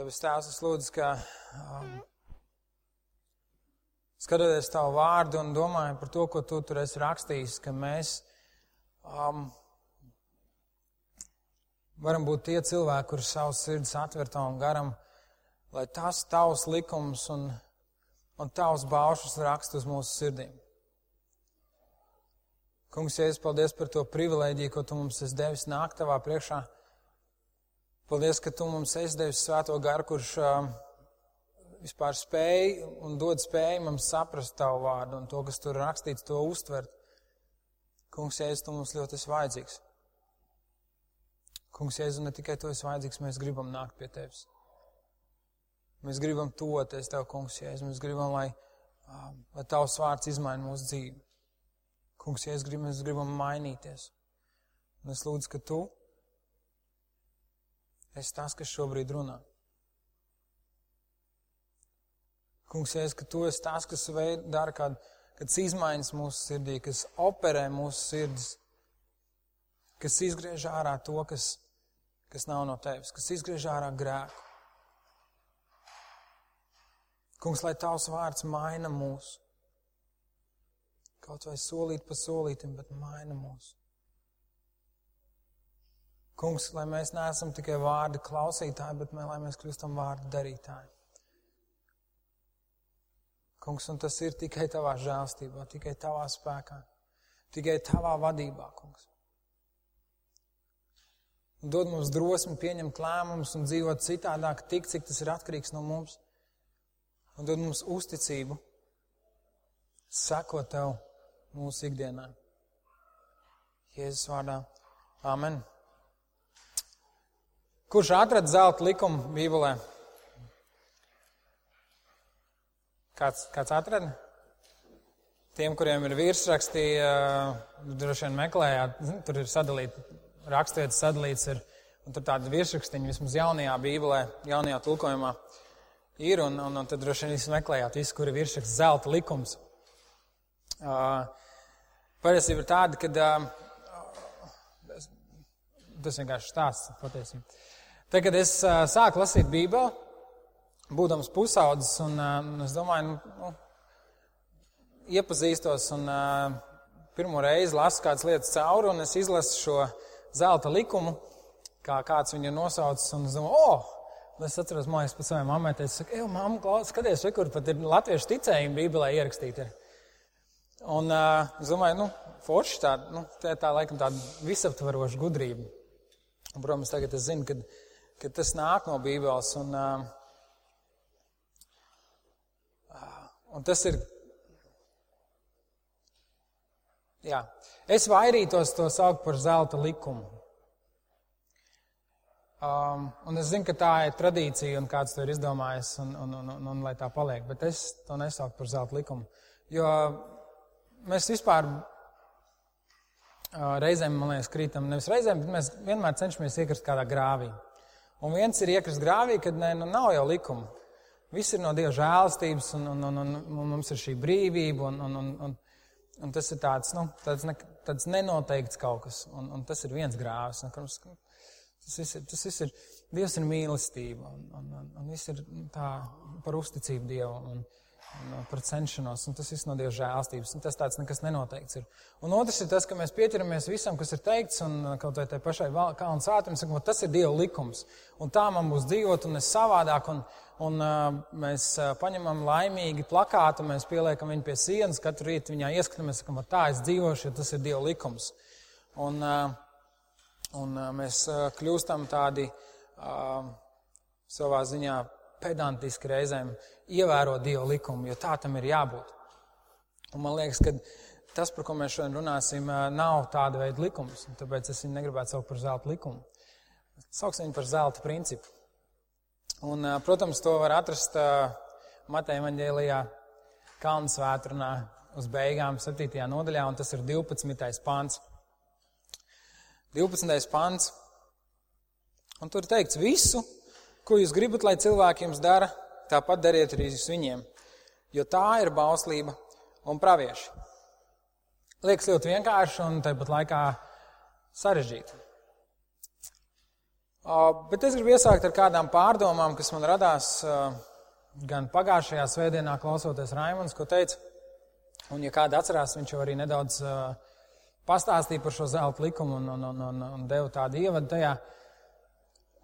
Debes Tēvs, es lūdzu, ka um, skatoties Tavu vārdu un domāju par to, ko Tu tur esi rakstījis, ka mēs um, varam būt tie cilvēki, kurus savus sirds atver Tavam garam, lai tas Tavs likums un, un Tavs baušas rakst uz mūsu sirdīm. Kungs, Jēzus, paldies par to privilēģiju, ko Tu mums esi devis nākt Tavā priekšā. Paldies, ka Tu mums esi devis svēto garu, kurš uh, vispār spēj un dod spēju mums saprast Tavu vārdu un to, kas tur rakstīts, to uztvert. Kungs, Jēzus, Tu mums ļoti esi vajadzīgs. Kungs, Jēzus, ne tikai Tu esi vajadzīgs, mēs gribam nākt pie Tevis. Mēs gribam toties Tev, Kungs, Jēzus. Mēs gribam, lai, lai Tavs vārds izmaina mūsu dzīvi. Kungs, Jēzus, grib, mēs gribam mainīties. Un es lūdzu, ka Tu esi tas, kas šobrīd runā. Kungs, es, ka tu esi tas, kas dara kādu, kādas izmaiņas mūsu sirdī, kas operē mūsu sirdis, kas izgriež ārā to, kas, kas nav no tevis, kas izgriež ārā grēku. Kungs, lai tavs vārds maina mūsu. Kaut vai solīt pa solītim, bet maina mūsu. Kungs, lai mēs neesam tikai vārdu klausītāji, bet lai mēs kļūstam vārdu darītāji. Kungs, un tas ir tikai tavā žēlstībā, tikai tavā spēkā, tikai tavā vadībā, kungs. Un dod mums drosmi pieņemt lēmumus un dzīvot citādāk, tik cik tas ir atkarīgs no mums. Un dod mums uzticību, sekot tev mūsu ikdienā. Jēzus vārdā. Amen. Kurš atrada zelta likumu Bībelē? Kāds, kāds atrada? Tiem, kuriem ir virsrakstī, droši vien meklējāt, tur ir sadalīti, rakstvietas sadalīts, ir, un tur tāda virsrakstiņa vismaz jaunajā Bībelē, jaunajā tulkojumā ir, un, un, un tad droši vien jūs meklējāt visu, kur ir virsraksts zelta likums. Uh, Patiesība ir tāda, ka uh, tas vienkārši stāsts patiesībā. Tad, kad es uh, sāku lasīt Bībeli, būdams pusaudzis, un uh, es domāju, nu, nu, iepazīstos un uh, pirmo reizi lasu kādas lietas cauri, un es izlasu šo zelta likumu, kā kāds viņu nosaucis, un es domāju, oh! Es atceros, mājas pēc saviem mammai, teicu, ej, mamma, skaties, re, kur pat ir latviešu ticējumi Bībelē ierakstīti. Un uh, es domāju, nu, forši tā, nu, tā, tā laikam tāda visaptvaroša gudrība. Un, protams, tagad es zinu, ka ka tas nāk no Bībeles. Un, uh, un tas ir. Jā. Es vairītos to saukt par zelta likumu. Um, un es zinu, ka tā ir tradīcija un kāds to ir izdomājis, un, un, un, un, un lai tā paliek, bet es to nesaucu par zelta likumu. Jo mēs vispār uh, reizēm, man liekas, krītam, nevis reizēm, bet mēs vienmēr cenšamies iekrist kādā grāvī. Un viens ir iekrist grāvī, kad ne, nu, nav jau likuma. Viss ir no Dieva žēlstības, un, un, un, un, un mums ir šī brīvība, un, un, un, un, un tas ir tāds, nu, tāds, ne, tāds nenoteikts kaut kas, un, un tas ir viens grāvis. Un, tas, viss ir, tas viss ir, Dievs ir mīlestība, un, un, un, un viss ir tā par uzticību Dievam. Un, un par cenšanos, un tas viss no Dieva žēlstības. Tas tāds nekas nenoteikts ir. Un otrs ir tas, ka mēs pieturamies visam, kas ir teikts, un kaut vai tai pašai kalnu sātam, sakam, tas ir Dieva likums. Un tā man būs dzīvot, un es savādāk, un, un uh, mēs uh, paņemam laimīgi plakātu, mēs pieliekam viņu pie sienas, katru rītu viņā ieskatāmies, sakam, tā es dzīvošu, jo tas ir Dieva likums. Un, uh, un uh, mēs uh, kļūstam tādi uh, savā ziņā pedantiski reizēm ievēro Dieva likumu, jo tā tam ir jābūt. Un man liekas, ka tas, par ko mēs šodien runāsim, nav tāda veida likums, tāpēc es viņu negribētu saukt par zelta likumu. Sauksim viņu par zelta principu. Un, protams, to var atrast Mateja evaņģēlijā Kalnu svētrunā uz beigām 7. nodaļā, un tas ir 12. pāns. 12. pāns. Un tur teikts visu, Ko jūs gribat, lai cilvēki jums dara, tāpat dariet arī jūs viņiem, jo tā ir bauslība un pravieši. Liekas ļoti vienkārši un tāpat laikā sarežģīti. Bet es gribu iesākt ar kādām pārdomām, kas man radās gan pagājušajā svētdienā, klausoties Raimons, ko teica. Un, ja kāda atcerās, viņš jau arī nedaudz pastāstīja par šo zelta likumu un, un, un, un, un deva tādu ievadu tajā.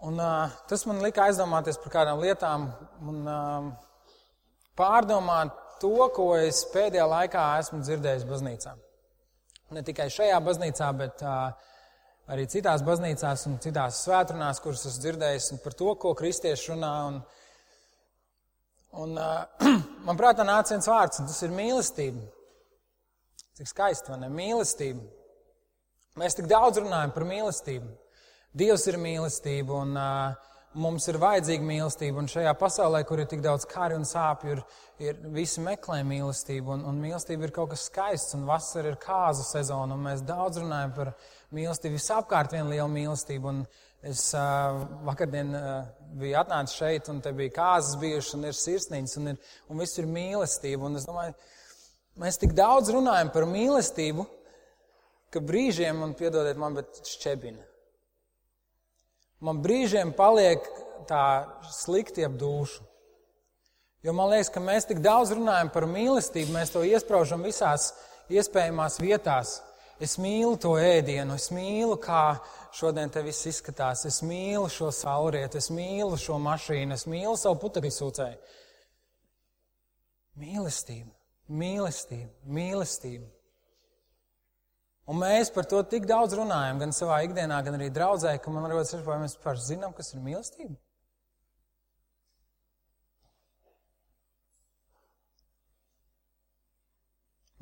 Un, uh, tas man lika aizdomāties par kādām lietām un uh, pārdomāt to, ko es pēdējā laikā esmu dzirdējis baznīcā. Ne tikai šajā baznīcā, bet uh, arī citās baznīcās un citās svētdienās, kuras esmu dzirdējis par to, ko kristieši runā. Un, un, uh, man prātā nāca viens vārds, un tas ir mīlestība. Cik skaisti, vai ne? Mīlestība. Mēs tik daudz runājam par mīlestību. Dievs ir mīlestība, un uh, mums ir vajadzīga mīlestība. Un šajā pasaulē, kur ir tik daudz kari un sāpju, ir, ir visi meklē mīlestību. Un, un mīlestība ir kaut kas skaists, un vasara ir kāzu sezona, un mēs daudz runājam par mīlestību. Visapkārt viena liela mīlestība. Un es uh, vakardien uh, biju atnācis šeit, un te bija kāzas bijušas, un ir sirsniņas, un, ir, un viss ir mīlestība. Un es domāju, mēs tik daudz runājam par mīlestību, ka brīžiem, un piedodiet man, bet šķebina. Man brīžiem paliek tā slikti ap dušu. Jo man liekas, ka mēs tik daudz runājam par mīlestību, mēs to iesprāžam visās iespējamās vietās. Es mīlu to ēdienu, es mīlu, kā šodien te viss izskatās. Es mīlu šo saulrietu, es mīlu šo mašīnu, es mīlu savu putekļsūcēju. Mīlestība, mīlestība, mīlestība. Un mēs par to tik daudz runājam, gan savā ikdienā, gan arī draudzē, ka man liekas, vai mēs paši zinām, kas ir mīlestība.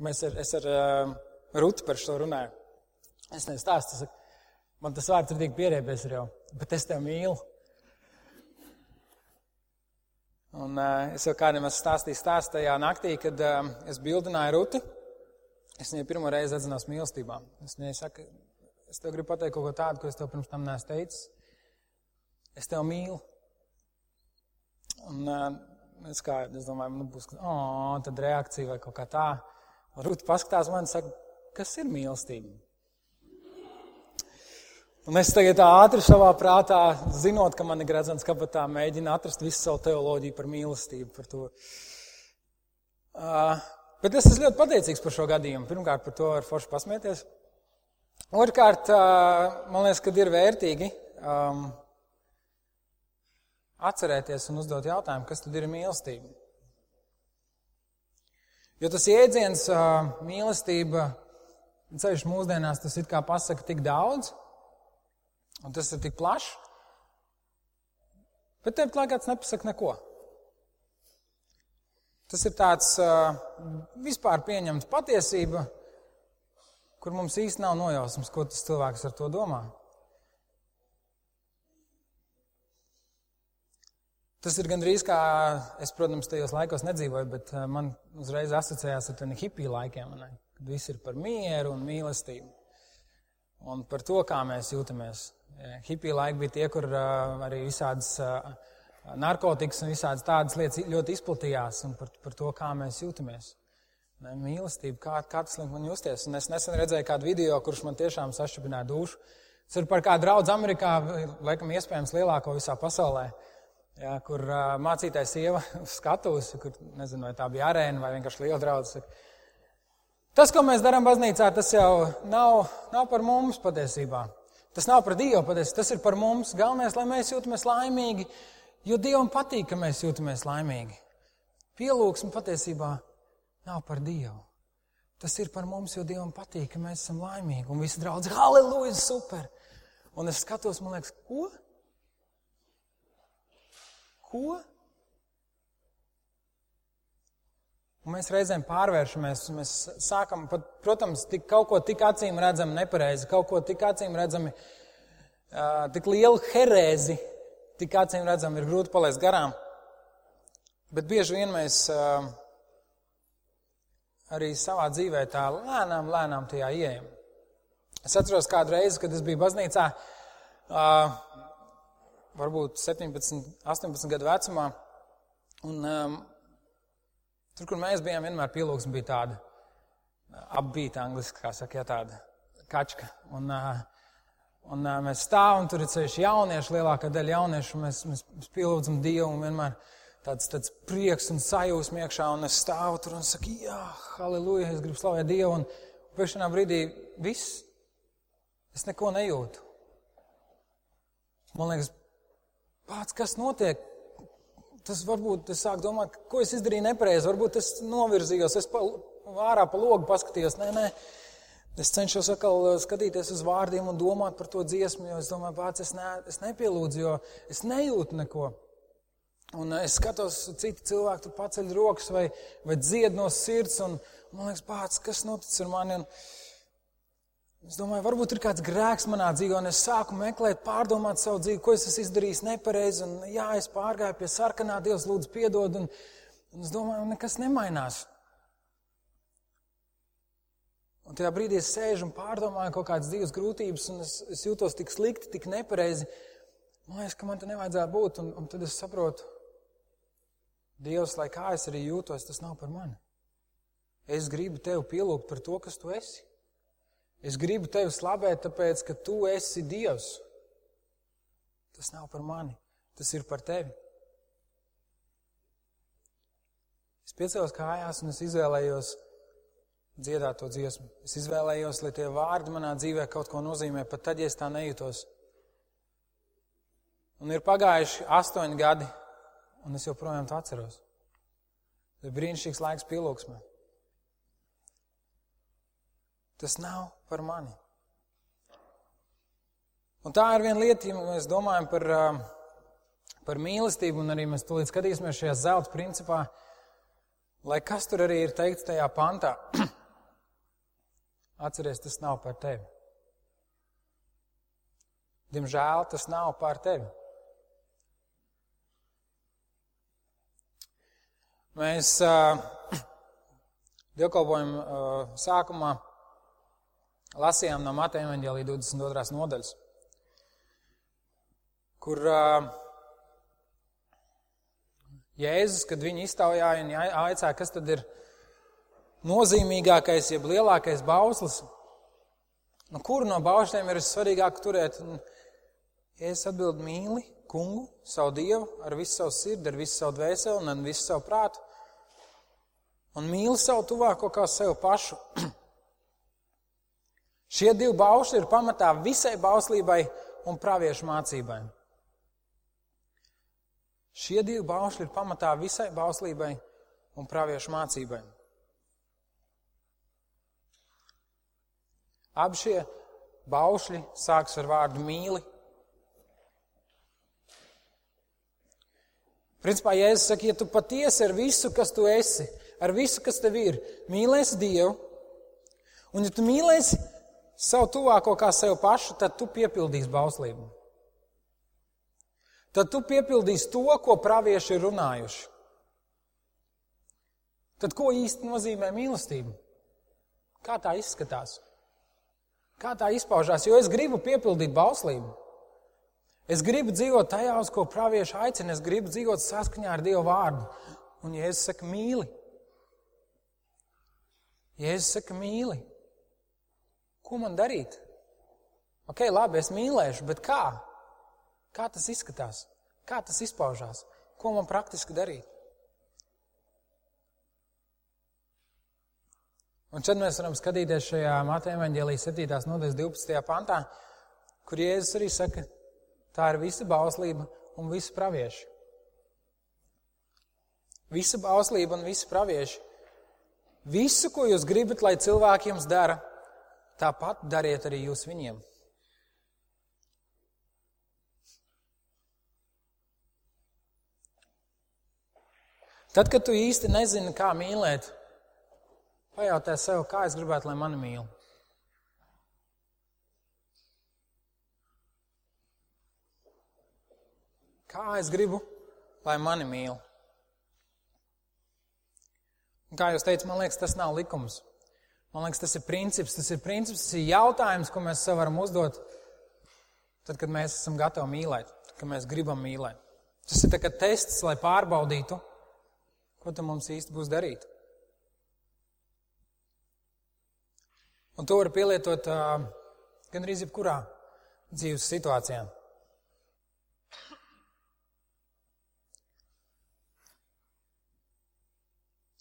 Mēs ar, es ar uh, Rutu par šo runāju. Es nestāstu, saku, man tas vārds ir tik pierēbies jau, bet es tevi mīlu. Un uh, es jau kādam esmu stāstījis stāstu tajā naktī, kad uh, es bildināju Rutu. Es viņai pirmo reizi atzinos mīlestībā. Es viņai saku, es tev gribu pateikt kaut ko tādu, ko es tev pirms tam neesmu teicis. Es tevi mīlu. Un uh, es, kā, es domāju, nu būs, oh, tad reakcija vai kaut kā tā. Rūta paskatās man un saka, kas ir mīlestība? Un es tagad ātri savā prātā, zinot, ka man ir gradzens kabatā, mēģinu atrast visu savu teoloģiju par mīlestību. Par to. uh, bet es esmu ļoti pateicīgs par šo gadījumu. Pirmkārt, par to var forši pasmieties. Otrkārt, man liekas, ka ir vērtīgi um, atcerēties un uzdot jautājumu, kas tad ir mīlestība. Jo tas jēdziens uh, mīlestība Ceļš mūsdienās tas it kā pasaka tik daudz, un tas ir tik plašs, bet tepat laikā tas nepasaka neko. Tas ir tāds uh, vispār pieņemts patiesība, kur mums īsti nav nojausmas, ko tas cilvēks ar to domā. Tas ir gandrīz kā, es, protams, tajos laikos nedzīvoju, bet man uzreiz asociējās ar tādiem hipiju laikiem. Ne? kad viss ir par mieru un mīlestību. Un par to, kā mēs jūtamies. Hipija laiki bija tie, kur arī visādas narkotikas un visādas tādas lietas ļoti izplatījās un par, par to, kā mēs jūtamies. Ne, mīlestība, kā, kā tas liek man justies. Un es nesen redzēju kādu video, kurš man tiešām sašķipināja dušu. Tas ir par kādu draugu Amerikā, laikam iespējams lielāko visā pasaulē, ja, kur uh, mācītājs sieva skatuves, kur nezinu, vai tā bija arēna vai vienkārši liela draudzene. Tas, ko mēs darām baznīcā, tas jau nav, nav par mums patiesībā. Tas nav par Dievu patiesībā, tas ir par mums. Galvenais, lai mēs jūtamies laimīgi, jo Dievam patīk, ka mēs jūtamies laimīgi. Pielūgsme patiesībā nav par Dievu. Tas ir par mums, jo Dievam patīk, ka mēs esam laimīgi. Un visi draugi, halleluja, super! Un es skatos, man liekas, ko? Ko? Un mēs reizēm pārvēršamies, mēs sākam, pat, protams, tik, kaut ko tik acīm redzami nepareizi, kaut ko tik acīm redzami, uh, tik lielu herēzi, tik acīm redzami ir grūti palaist garām. Bet bieži vien mēs uh, arī savā dzīvē tā lēnām, lēnām tajā ieejam. Es atceros kādu reizi, kad es biju baznīcā, uh, varbūt 17, 18 gadu vecumā, un um, Tur, kur mēs bijām, vienmēr pielūgsme bija tāda apbīta, angliski, kā saka, jā, tāda kačka. Un, Un uh, mēs stāvam tur, ir ceļš jaunieši, lielākā daļa jauniešu, mēs, mēs, pielūdzam Dievu un vienmēr tāds, tāds prieks un sajūsma iekšā, un es stāvu tur un saku, jā, halleluja, es gribu slavēt Dievu, un pēkšņā brīdī viss, es neko nejūtu. Man liekas, pats, kas notiek, tas varbūt es sāku domāt, ko es izdarīju nepareizi, varbūt es novirzījos, es pa, ārā pa logu paskatījos, nē, nē, Es cenšos atkal uh, skatīties uz vārdiem un domāt par to dziesmu, jo es domāju, pats es, ne, es nepielūdzu, jo es nejūtu neko. Un uh, es skatos, citi cilvēki tur paceļ rokas vai, vai dzied no sirds, un man liekas, pats, kas noticis ar mani. Un es domāju, varbūt ir kāds grēks manā dzīvē, un es sāku meklēt, pārdomāt savu dzīvi, ko es esmu izdarījis nepareizi. Un jā, es pārgāju pie sarkanā, Dievs, lūdzu, piedod. Un, un es domāju, nekas nemainās. Un tajā brīdī es sēžu un pārdomāju kaut kādas dzīves grūtības, un es, es jūtos tik slikti, tik nepareizi. Man liekas, ka man te nevajadzētu būt, un, un tad es saprotu, Dievs, lai kā es arī jūtos, tas nav par mani. Es gribu tevi pielūgt par to, kas tu esi. Es gribu tevi slavēt, tāpēc, ka tu esi Dievs. Tas nav par mani, tas ir par tevi. Es piecēlos kājās un es izvēlējos dziedāt to dziesmu. Es izvēlējos, lai tie vārdi manā dzīvē kaut ko nozīmē, pat tad, ja es tā nejūtos. Un ir pagājuši astoņi gadi, un es joprojām to atceros. Tas ir brīnišķīgs laiks pielūgsmē. Tas nav par mani. Un tā ir viena lieta, ja mēs domājam par, par mīlestību, un arī mēs tulīt skatīsimies šajā zelta principā, lai kas tur arī ir teikts tajā pantā. Atceries, tas nav par tevi. Diemžēl tas nav par tevi. Mēs uh, dievkalpojumu uh, sākumā lasījām no Mateja evaņģēlī 22. nodaļas, kur uh, Jēzus, kad viņi iztaujāja un aicāja, kas tad ir nozīmīgākais, jeb lielākais bauslis, nu, kuru no baušļiem ir svarīgāk turēt? Ja es atbildu mīli kungu, savu dievu, ar visu savu sirdi, ar visu savu dvēseli un ar visu savu prātu, un mīli savu tuvāko kā sev pašu. Šie divi baušļi ir pamatā visai bauslībai un praviešu mācībai. Šie divi baušļi ir pamatā visai bauslībai un praviešu mācībai. Abi šie baušļi sāks ar vārdu mīli. Principā, Jēzus saka, ja tu patiesi ar visu, kas tu esi, ar visu, kas tev ir, mīlēsi Dievu, un ja tu mīlēsi savu tuvāko kā sev pašu, tad tu piepildīsi bauslību. Tad tu piepildīsi to, ko pravieši ir runājuši. Tad ko īsti nozīmē mīlestība? Kā tā izskatās? Kā tā izpaužās? Jo es gribu piepildīt bauslību. Es gribu dzīvot tajā, uz ko pravieši aicina. Es gribu dzīvot saskaņā ar Dieva vārdu. Un Jēzus saka, mīli. Jēzus saka, mīli. Ko man darīt? Ok, labi, es mīlēšu, bet kā? Kā tas izskatās? Kā tas izpaužās? Ko man praktiski darīt? Un šeit mēs varam skatīties šajā Mateja evaņģēlijas 7. nodaļas 12. pantā, kur Jēzus arī saka, tā ir visa bauslība un visi pravieši. Visa bauslība un visi pravieši. Visu, ko jūs gribat, lai cilvēki jums dara, tāpat dariet arī jūs viņiem. Tad, kad tu īsti nezini, kā mīlēt, Pajautā sev, kā es gribētu, lai mani mīl. Kā es gribu, lai mani mīl. Un kā jūs teicat, man liekas, tas nav likums. Man liekas, tas ir princips, tas ir princips, tas ir jautājums, ko mēs sev varam uzdot, tad, kad mēs esam gatavi mīlēt, kad mēs gribam mīlēt. Tas ir tests, lai pārbaudītu, ko tam mums īsti būs darīt. Un to var pielietot uh, gan arī jebkurā dzīves situācijām.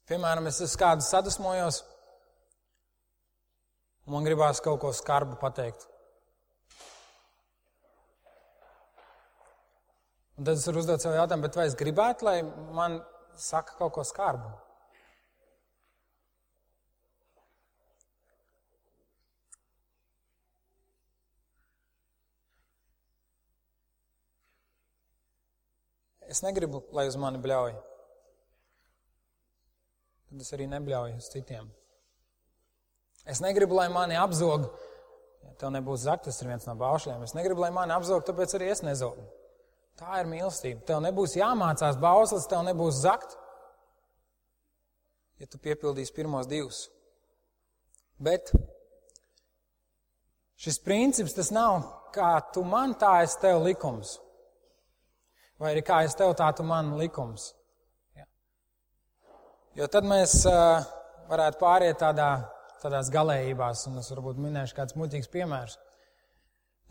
Piemēram, es esmu kādu sadusmojos, un man gribās kaut ko skarbu pateikt. Un tad es varu uzdot sev jautājumu, vai es gribētu, lai man saka kaut ko skarbu? Es negribu, lai uz mani bļauj. Tad es arī nebļauju uz citiem. Es negribu, lai mani apzog. Ja tev nebūs zakt, tas ir viens no baušļiem. Es negribu, lai mani apzog, tāpēc arī es nezogu. Tā ir mīlestība. Tev nebūs jāmācās bauslis, tev nebūs zakt, ja tu piepildīsi pirmos divus. Bet šis princips tas nav kā tu man tā es tev likums. Vai arī kā es tev tā tu man likums. Ja. Jo tad mēs uh, varētu pāriet tādā, tādās galējībās, un es varbūt minēšu kāds muļķīgs piemērs.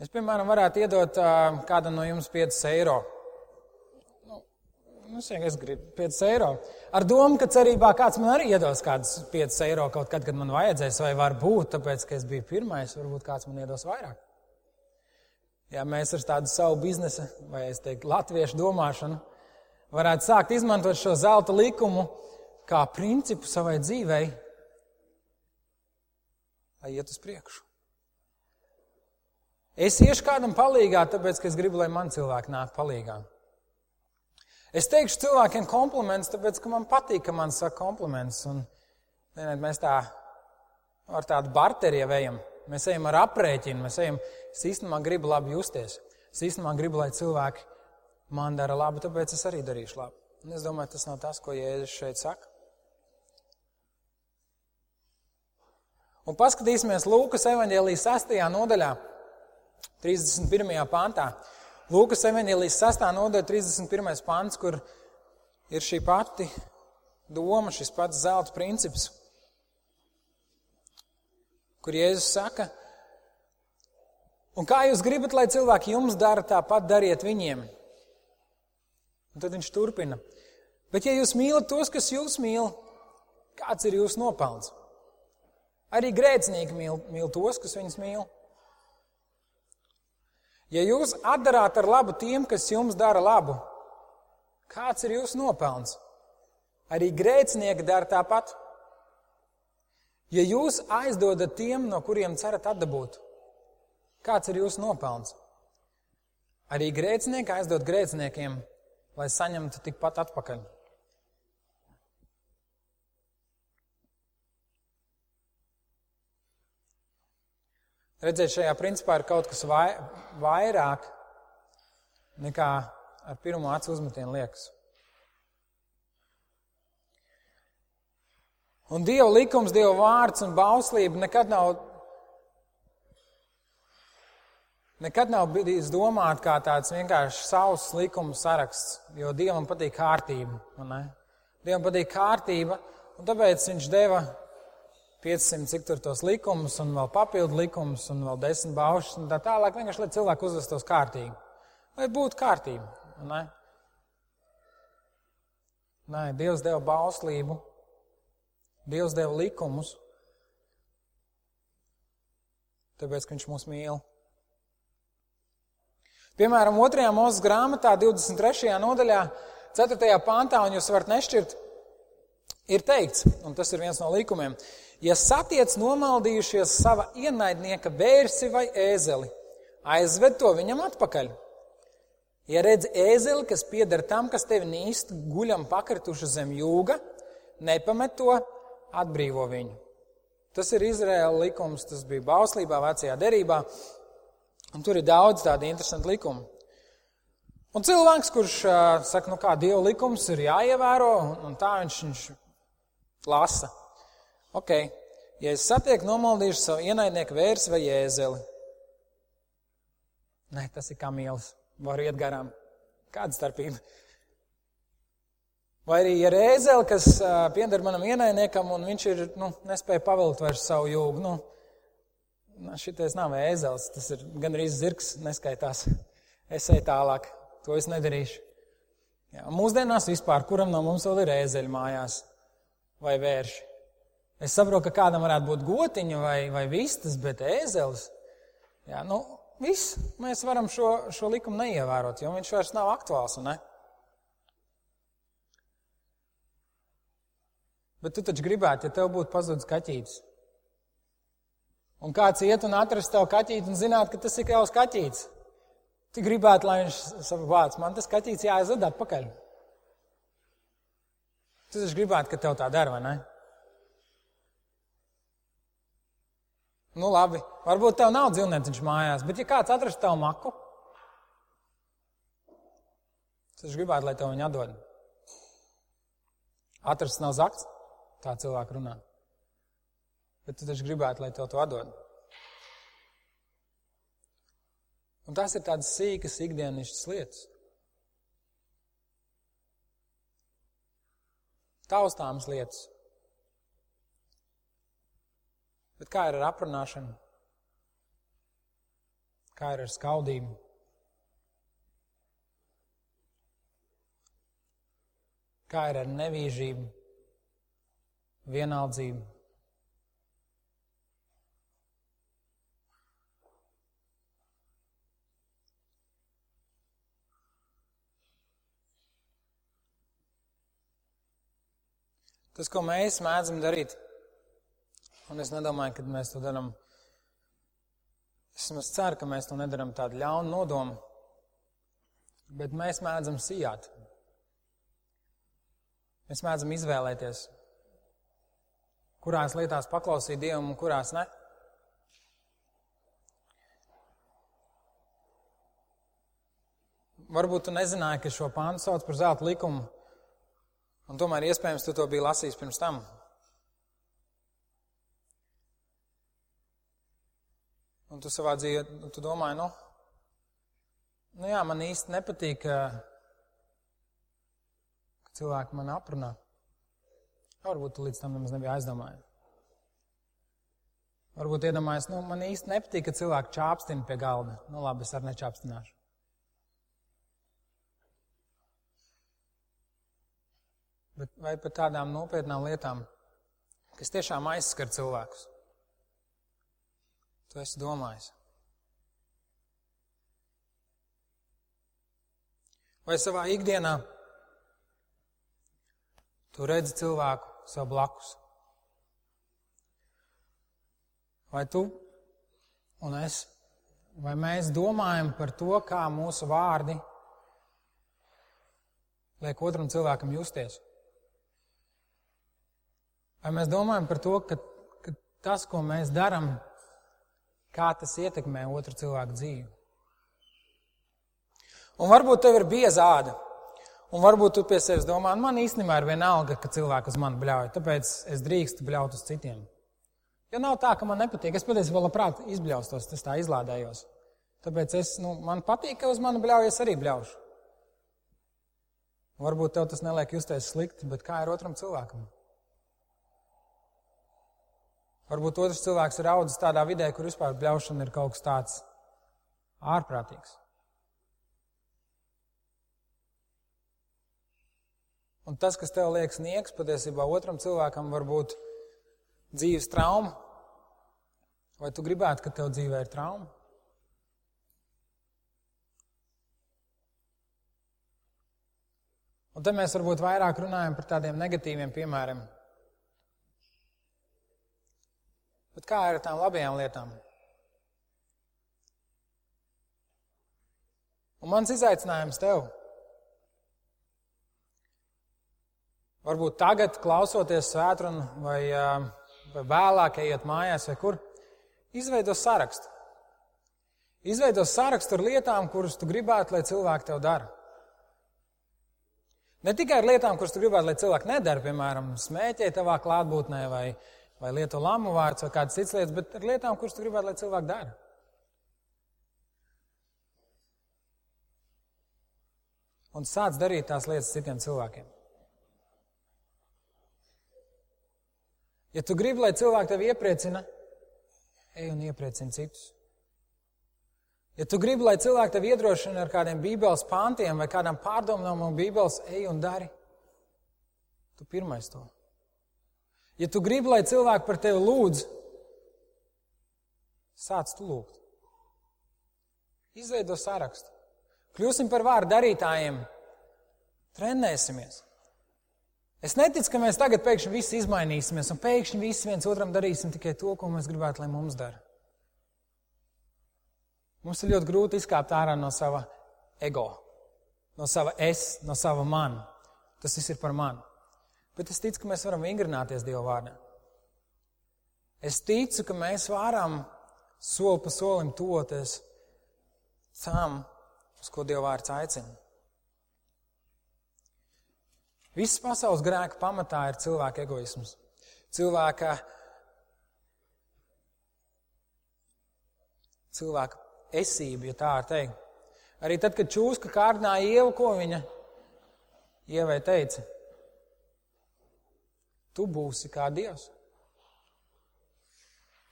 Es, piemēram, varētu iedot uh, kādam no jums 5 eiro. Nu, nu, es gribu 5 eiro. Ar domu, ka cerībā kāds man arī iedos kādus 5 eiro kaut kad, kad man vajadzēs, vai varbūt tāpēc, ka es biju pirmais, varbūt kāds man iedos vairāk. Ja mēs ar tādu savu biznesa, vai es teiktu, latviešu domāšanu, varētu sākt izmantot šo zelta likumu kā principu savai dzīvei, lai iet uz priekšu. Es iešu kādam palīgā, tāpēc, ka es gribu, lai man cilvēki nāk palīgā. Es teikšu cilvēkiem komplimentus, tāpēc, ka man patīk, ka man saka komplimentus. Un, ne, mēs tā ar tādu barteri jau ejam. Mēs ejam ar aprēķinu, mēs ejam, es īstenībā gribu labi justies. Es īstenībā gribu, lai cilvēki man dara labu, tāpēc es arī darīšu labu. Un es domāju, tas nav tas, ko Jēzus šeit saka. Un paskatīsimies Lūkas evanģēlijas 6. nodaļā, 31. pantā. Lūkas evanģēlijas 6. nodaļa, 31. pants, kur ir šī pati doma, šis pats zelta princips kur Jēzus saka, un kā jūs gribat, lai cilvēki jums dara, tāpat dariet viņiem. Un tad viņš turpina. Bet, ja jūs mīlat tos, kas jūs mīl, kāds ir jūsu nopelns? Arī grēcinieki mīl, mīl tos, kas viņus mīl. Ja jūs atdarāt ar labu tiem, kas jums dara labu, kāds ir jūsu nopelns? Arī grēcinieki dara tāpat. Ja jūs aizdodat tiem, no kuriem cerat atdabūt, kāds ir jūsu nopelns? Arī grēcinieki aizdod grēciniekiem, lai saņemtu tikpat atpakaļ. Redzēt, šajā principā ir kaut kas vai, vairāk nekā ar pirmo acu uzmetienu liekas. Un Dieva likums, Dieva vārds un bauslība nekad nav, nekad nav bijis domāt kā tāds vienkārši savs likums saraksts, jo Dievam patīk kārtība. Dievam patīk kārtība, un tāpēc viņš deva 500 cik tur tos likumus, un vēl papildu likumus, un vēl desmit baušas, un tā tālāk, vienkārši lai cilvēki uzvestos kārtīgi. Lai būtu kārtība. Nē, Dievs deva bauslību, Dievs deva likumus, tāpēc, ka Viņš mūs mīl. Piemēram, 2. mūzes grāmatā, 23. nodaļā, 4. pantā, un jūs varat nešķirt, ir teikts, un tas ir viens no likumiem, ja satiec nomaldījušies sava ienaidnieka vērsi vai ēzeli, aizved to viņam atpakaļ. Ja redz ēzeli, kas pieder tam, kas tevi nīst, guļam pakrituši zem jūga, nepamet to, atbrīvo viņu. Tas ir Izraēla likums, tas bija bauslībā, vecajā derībā, un tur ir daudz tādu interesantu likumu. Un cilvēks, kurš saka, nu kā Dieva likums ir jāievēro, un tā viņš, viņš lasa. Ok, ja es satieku nomaldīšu savu ienaidnieku vērsi vai jēzeli, nē, tas ir kā mīlis, var iet garām. Kāda starpība? Vai arī ir ēzeli, kas pieder manam ienaidniekam, un viņš ir, nu, nespēja pavilkt vairs savu jūgu. Nu, šitais nav ēzels, tas ir gan arī zirgs, neskaitās. Es eju tālāk, to es nedarīšu. Jā, mūsdienās vispār, kuram no mums vēl ir ēzeļi mājās vai vērši? Es saprotu, ka kādam varētu būt gotiņa vai, vai vistas, bet ēzelis. Jā, nu, viss, mēs varam šo, šo likumu neievērot, jo viņš vairs nav aktuāls. Ne? Bet tu taču gribētu, ja tev būtu pazudis kaķītis. Un kāds iet un atrast tev kaķīti un zināt, ka tas ir jau kaķītis. Tu gribētu, lai viņš saka, vārds, man tas kaķītis jāizdod atpakaļ. Tu taču gribētu, ka tev tā dara, vai ne? Nu, labi, varbūt tev nav dzīvnieciņš mājās, bet ja kāds atrast tev maku, tad es gribētu, lai tev viņu atdod. Atrast nav zakts, tā cilvēka runā bet tu taču gribētu, lai tev to atdod. Un tas ir tādas sīkas ikdienišķas lietas. Taustāmas lietas. Bet kā ir ar aprunāšanu? Kā ir ar skaudību? Kā ir ar nevīžību, vienaldzību? Tas, ko mēs mēdzam darīt, un es nedomāju, ka mēs to darām, es ceru, ka mēs to nedaram tādu ļaunu nodomu, bet mēs mēdzam sijāt. Mēs mēdzam izvēlēties, kurās lietās paklausīt Dievam un kurās ne. Varbūt tu nezināji, ka šo pāntu sauc par zelta likumu. Un tomēr iespējams tu to biji lasījis pirms tam. Un tu savā dzīvē, tu domāji, nu, nu jā, man īsti nepatīk, ka, cilvēki man aprunā. Varbūt līdz tam nemaz nebija aizdomājies. Varbūt iedomājies, nu, man īsti nepatīk, ka cilvēki čāpstina pie galda. Nu, labi, es arī nečāpstināšu. bet vai par tādām nopietnām lietām, kas tiešām aizskar cilvēkus. Tu esi domājis. Vai savā ikdienā tu redzi cilvēku sev blakus? Vai tu un es, vai mēs domājam par to, kā mūsu vārdi liek otram cilvēkam justies? Vai mēs domājam par to, ka, ka tas, ko mēs darām, kā tas ietekmē otru cilvēku dzīvi? Un varbūt tev ir bieza āda, un varbūt tu pie sevis domā, man īstenībā ir vienalga, ka cilvēki uz mani bļauj, tāpēc es drīkstu bļaut uz citiem. Jo nav tā, ka man nepatīk. Es patiesībā labprāt izbļaustos, tas tā izlādējos. Tāpēc es, nu, man patīk, ka uz mani bļauj, es arī bļaušu. Varbūt tev tas neliek justies slikti, bet kā ir otram cilvēkam? Varbūt otrs cilvēks ir audzis tādā vidē, kur vispār bļaušana ir kaut kas tāds ārprātīgs. Un tas, kas tev liekas nieks, patiesībā otram cilvēkam var būt dzīves trauma. Vai tu gribētu, ka tev dzīvē ir trauma? Un te mēs varbūt vairāk runājam par tādiem negatīviem piemēriem. Bet kā ir ar tām labajām lietām? Un mans izaicinājums tev. Varbūt tagad, klausoties svētdienu, vai, vai vēlāk, ejot mājās, vai kur, izveido sarakstu. Izveido sarakstu ar lietām, kuras tu gribētu, lai cilvēki tev dara. Ne tikai ar lietām, kuras tu gribētu, lai cilvēki nedara, piemēram, smēķē tavā klātbūtnē vai, vai lieto lamu vārds vai kādas citas lietas, bet ar lietām, kuras tu gribētu, lai cilvēki dara. Un sāc darīt tās lietas citiem cilvēkiem. Ja tu gribi, lai cilvēki tevi iepriecina, ej un iepriecini citus. Ja tu gribi, lai cilvēki tevi iedrošina ar kādiem bībeles pāntiem vai kādām pārdomām no bībeles, ej un dari. Tu pirmais to. Ja tu gribi, lai cilvēki par tevi lūdz, sāc tu lūgt. Izveido sarakstu. Kļūsim par vārdu darītājiem, trenēsimies. Es neticu, ka mēs tagad pēkšņi visi izmainīsimies un pēkšņi visi viens otram darīsim tikai to, ko mēs gribētu, lai mums dara. Mums ir ļoti grūti izkāpt ārā no sava ego, no sava es, no sava man. Tas viss ir par mani. Bet es ticu, ka mēs varam vingrināties Dieva vārdā. Es ticu, ka mēs varam soli pa solim toties tam, uz ko Dieva vārds aicina. Visas pasaules grēka pamatā ir cilvēka egoisms. Cilvēka, cilvēka esība, ja tā var teikt. Arī tad, kad čūska kārdināja ievu, ko viņa ievai teica, tu būsi kā Dievs.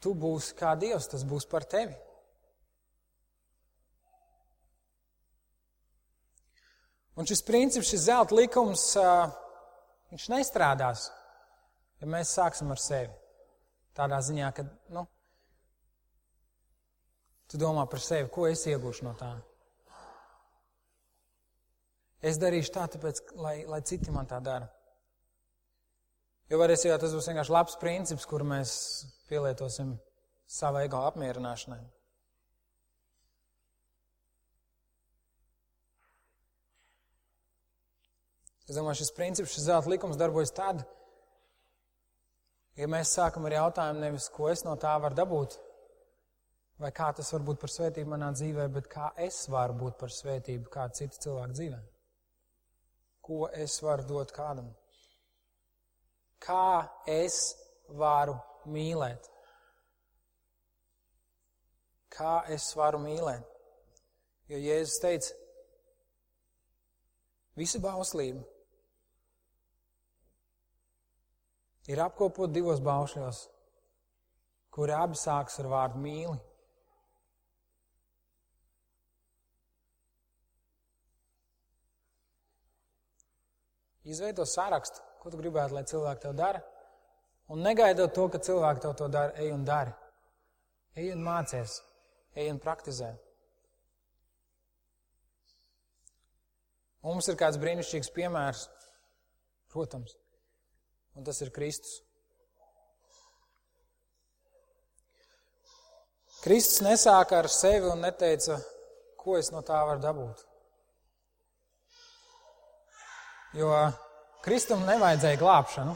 Tu būsi kā Dievs, tas būs par tevi. Un šis princips, šis zelta likums, viņš nestrādās, ja mēs sāksim ar sevi. Tādā ziņā, ka, nu, Tu domā par sevi, ko es iegūšu no tā. Es darīšu tā, tāpēc, lai, lai citi man tā dara. Jo varēs jau tas būs vienkārši labs princips, kuru mēs pielietosim savā ego apmierināšanai. Es domāju, šis princips, šis zelta likums darbojas tad, ja mēs sākam ar jautājumu nevis, ko es no tā varu dabūt, vai kā tas var būt par svētību manā dzīvē, bet kā es varu būt par svētību kāda cita cilvēka dzīvē. Ko es varu dot kādam? Kā es varu mīlēt? Kā es varu mīlēt? Jo Jēzus teica, visa bauslība ir apkopot divos baušļos, kuri abi sāks ar vārdu mīli. Izveido sarakstu, ko tu gribētu, lai cilvēki tev dara. Un negaidot to, ka cilvēki tev to dara, ej un dari. Ej un mācies, ej un praktizē. Mums ir kāds brīnišķīgs piemērs, protams, un tas ir Kristus. Kristus nesāka ar sevi un neteica, ko es no tā varu dabūt. jo Kristum nevajadzēja glābšanu.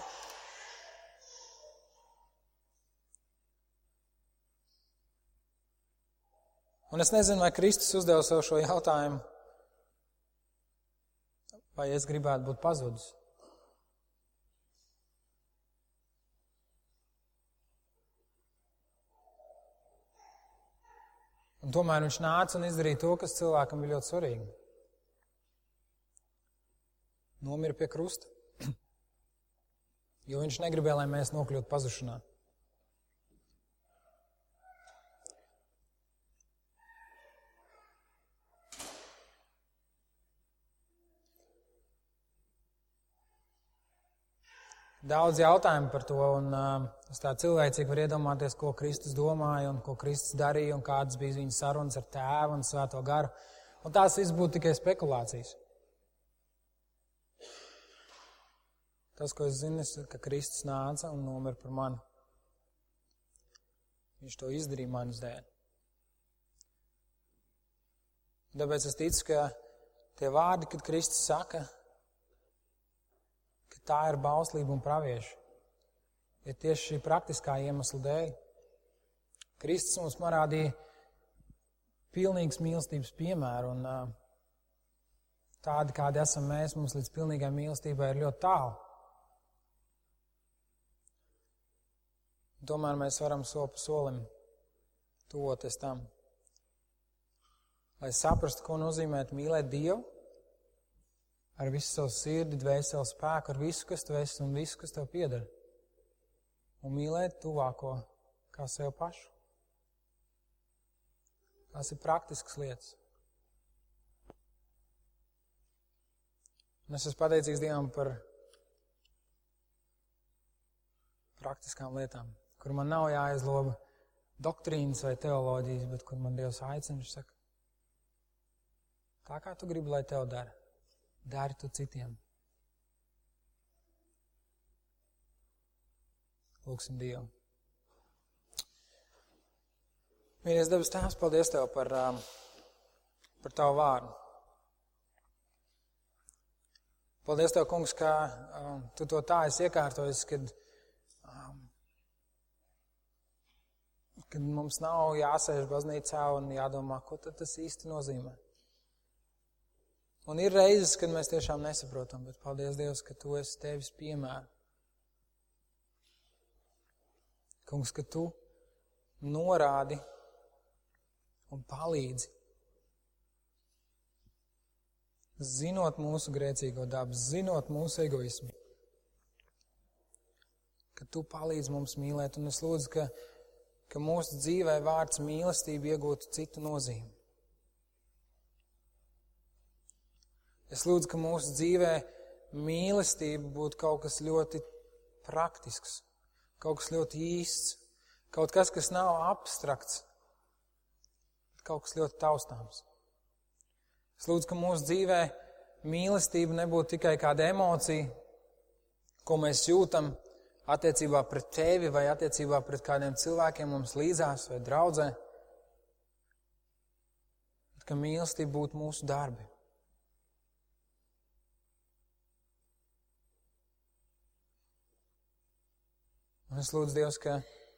Un es nezinu, vai Kristus uzdeva sev šo jautājumu, vai es gribētu būt pazudis. Un tomēr viņš nāca un izdarīja to, kas cilvēkam bija ļoti svarīgi nomira pie krusta, jo viņš negribēja, lai mēs nokļūtu pazušanā. Daudz jautājumu par to, un uh, es tā cilvēcīgi varu iedomāties, ko Kristus domāja un ko Kristus darīja, un kādas bija viņa sarunas ar tēvu un svēto garu. Un tās viss būtu tikai spekulācijas. Tas, ko es zinu, ir, ka Kristus nāca un nomira par mani. Viņš to izdarīja manas dēļ. Tāpēc es ticu, ka tie vārdi, kad Kristus saka, ka tā ir bauslība un pravieši, ir tieši šī praktiskā iemesla dēļ. Kristus mums parādīja pilnīgas mīlestības piemēru, un tādi, kādi esam mēs, mums līdz pilnīgai mīlestībai ir ļoti tālu. Tomēr mēs varam soli pa solim tuvoties tam. Lai saprastu, ko nozīmē mīlēt Dievu ar visu savu sirdi, dvēseli, spēku, ar visu, kas tu esi un visu, kas tev pieder. Un mīlēt tuvāko kā sev pašu. Tās ir praktiskas lietas. Un es esmu pateicīgs Dievam par praktiskām lietām, kur man nav jāizloba doktrīnas vai teoloģijas, bet kur man Dievs aicina, viņš saka, tā kā tu gribi, lai tev dara, dari tu citiem. Lūksim Dievu. Mīļais debes Tēvs, paldies Tev par, um, par Tavu vārdu. Paldies Tev, kungs, ka um, Tu to tā esi iekārtojis, kad, um, kad mums nav jāsēž baznīcā un jādomā, ko tad tas īsti nozīmē. Un ir reizes, kad mēs tiešām nesaprotam, bet paldies Dievs, ka Tu esi Tevis piemēra. Kungs, ka Tu norādi un palīdzi. Zinot mūsu grēcīgo dabu, zinot mūsu egoismu, ka tu palīdzi mums mīlēt, un es lūdzu, ka, ka mūsu dzīvē vārds mīlestība iegūtu citu nozīmi. Es lūdzu, ka mūsu dzīvē mīlestība būtu kaut kas ļoti praktisks, kaut kas ļoti īsts, kaut kas, kas nav abstrakts, kaut kas ļoti taustāms. Es lūdzu, ka mūsu dzīvē mīlestība nebūtu tikai kāda emocija, ko mēs jūtam attiecībā pret tevi vai attiecībā pret kādiem cilvēkiem mums līdzās vai draudzē, ka mīlestība būtu mūsu darbi. Un es lūdzu Dievs, ka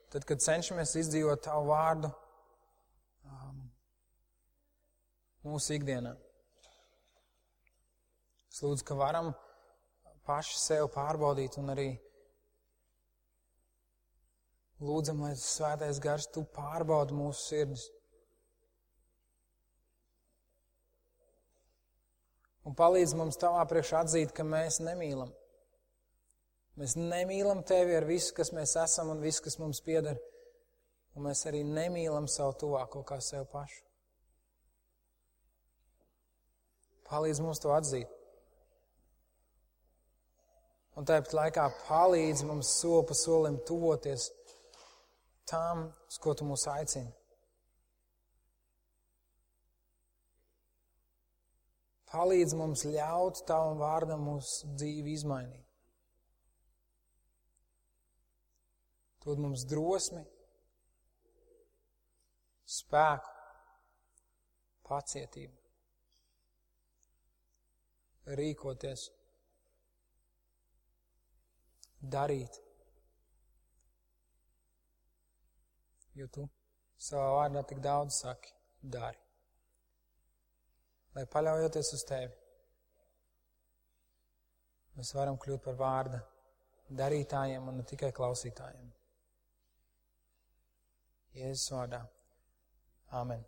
tad, kad cenšamies izdzīvot tavu vārdu, mūsu ikdienā. Es lūdzu, ka varam paši sev pārbaudīt un arī lūdzam, lai svētais gars tu pārbaudi mūsu sirdis. Un palīdz mums tavā priekšā atzīt, ka mēs nemīlam. Mēs nemīlam tevi ar visu, kas mēs esam un visu, kas mums pieder. Un mēs arī nemīlam savu tuvāko kā sev pašu. Palīdz mums to atzīt. Un tāpat laikā palīdz mums soli pa solim tuvoties tam, uz ko tu mūs aicini. Palīdz mums ļaut tavam vārdam mūsu dzīvi izmainīt. Dod mums drosmi, spēku, pacietību rīkoties, darīt. Jo tu savā vārdā tik daudz saki, dari. Lai paļaujoties uz tevi, mēs varam kļūt par vārda darītājiem un ne tikai klausītājiem. Jēzus vārdā. Āmen.